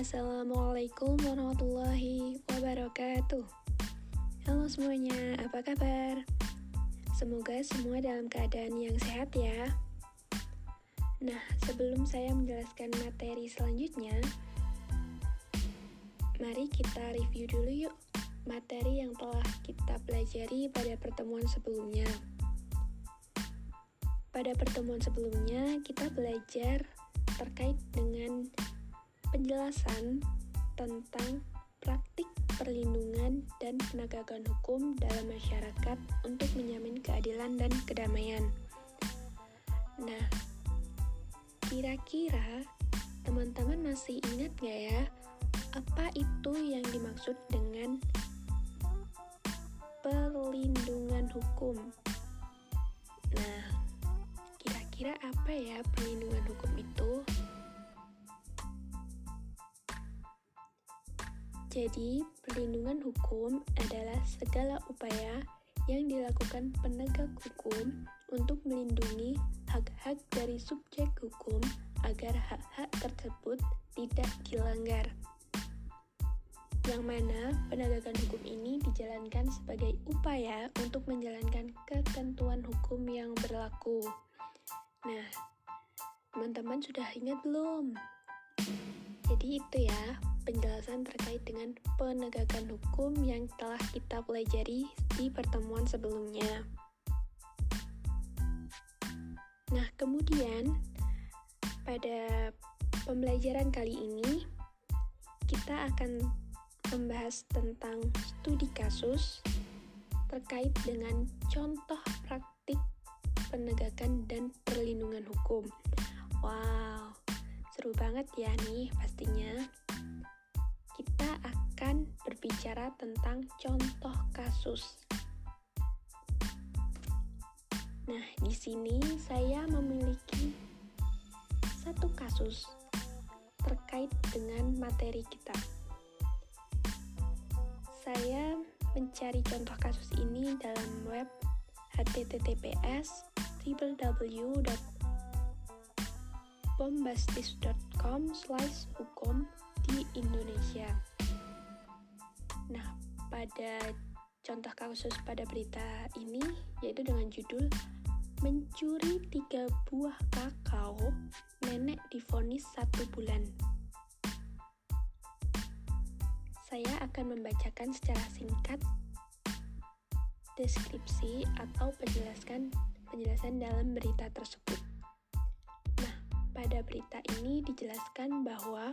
Assalamualaikum warahmatullahi wabarakatuh. Halo semuanya, apa kabar? Semoga semua dalam keadaan yang sehat ya. Nah, sebelum saya menjelaskan materi selanjutnya, mari kita review dulu yuk materi yang telah kita pelajari pada pertemuan sebelumnya. Pada pertemuan sebelumnya, kita belajar terkait dengan penjelasan tentang praktik perlindungan dan penegakan hukum dalam masyarakat untuk menjamin keadilan dan kedamaian. Nah, kira-kira teman-teman masih ingat gak ya apa itu yang dimaksud dengan perlindungan hukum? Nah, kira-kira apa ya perlindungan hukum itu? Jadi, perlindungan hukum adalah segala upaya yang dilakukan penegak hukum untuk melindungi hak-hak dari subjek hukum agar hak-hak tersebut tidak dilanggar. Yang mana penegakan hukum ini dijalankan sebagai upaya untuk menjalankan ketentuan hukum yang berlaku. Nah, teman-teman sudah ingat belum? Jadi itu ya penjelasan terkait dengan penegakan hukum yang telah kita pelajari di pertemuan sebelumnya. Nah, kemudian pada pembelajaran kali ini kita akan membahas tentang studi kasus terkait dengan contoh praktik penegakan dan perlindungan hukum. Wow, seru banget ya nih pastinya kita akan berbicara tentang contoh kasus. Nah, di sini saya memiliki satu kasus terkait dengan materi kita. Saya mencari contoh kasus ini dalam web https www.bombastis.com slash hukum di Indonesia. Nah, pada contoh kasus pada berita ini yaitu dengan judul mencuri tiga buah kakao nenek difonis satu bulan. Saya akan membacakan secara singkat deskripsi atau penjelasan penjelasan dalam berita tersebut. Pada berita ini dijelaskan bahwa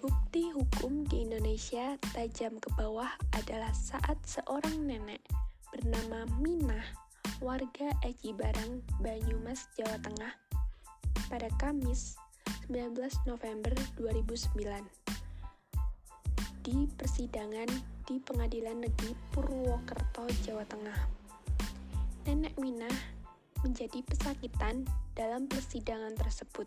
Bukti hukum di Indonesia tajam ke bawah adalah saat seorang nenek bernama Minah, warga Aji Barang, Banyumas, Jawa Tengah, pada Kamis 19 November 2009 di persidangan di Pengadilan Negeri Purwokerto, Jawa Tengah. Nenek Minah menjadi pesakitan dalam persidangan tersebut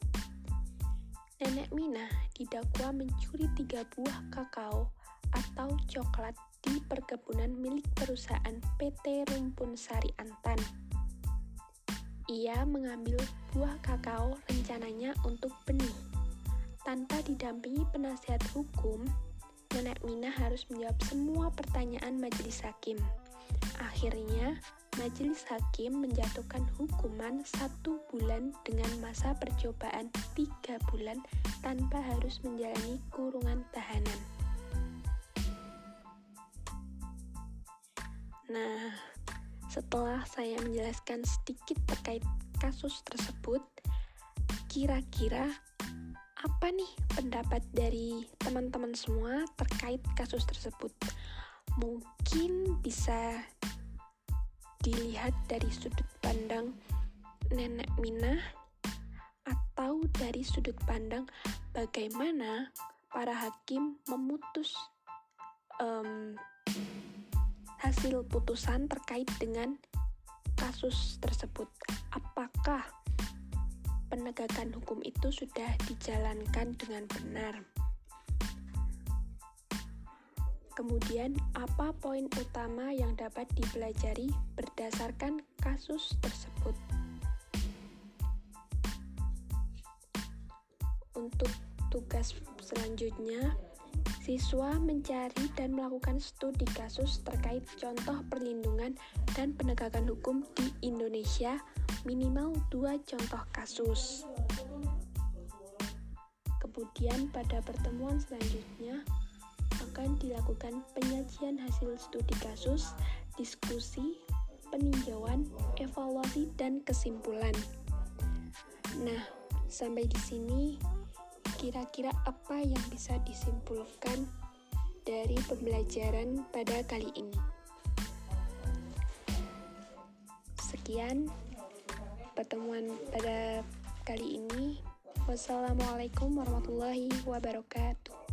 Nenek Mina didakwa mencuri tiga buah kakao atau coklat di perkebunan milik perusahaan PT Rumpun Sari Antan. Ia mengambil buah kakao rencananya untuk benih. Tanpa didampingi penasihat hukum, Nenek Mina harus menjawab semua pertanyaan majelis hakim. Akhirnya, majelis hakim menjatuhkan hukuman satu bulan dengan masa percobaan tiga bulan tanpa harus menjalani kurungan tahanan. Nah, setelah saya menjelaskan sedikit terkait kasus tersebut, kira-kira apa nih pendapat dari teman-teman semua terkait kasus tersebut? Mungkin bisa dilihat dari sudut pandang nenek Minah atau dari sudut pandang bagaimana para hakim memutus um, hasil putusan terkait dengan kasus tersebut. Apakah penegakan hukum itu sudah dijalankan dengan benar? Kemudian, apa poin utama yang dapat dipelajari berdasarkan kasus tersebut? Untuk tugas selanjutnya, siswa mencari dan melakukan studi kasus terkait contoh perlindungan dan penegakan hukum di Indonesia minimal dua contoh kasus. Kemudian pada pertemuan selanjutnya akan dilakukan penyajian hasil studi kasus, diskusi, peninjauan, evaluasi, dan kesimpulan. Nah, sampai di sini kira-kira apa yang bisa disimpulkan dari pembelajaran pada kali ini? Sekian pertemuan pada kali ini. Wassalamualaikum warahmatullahi wabarakatuh.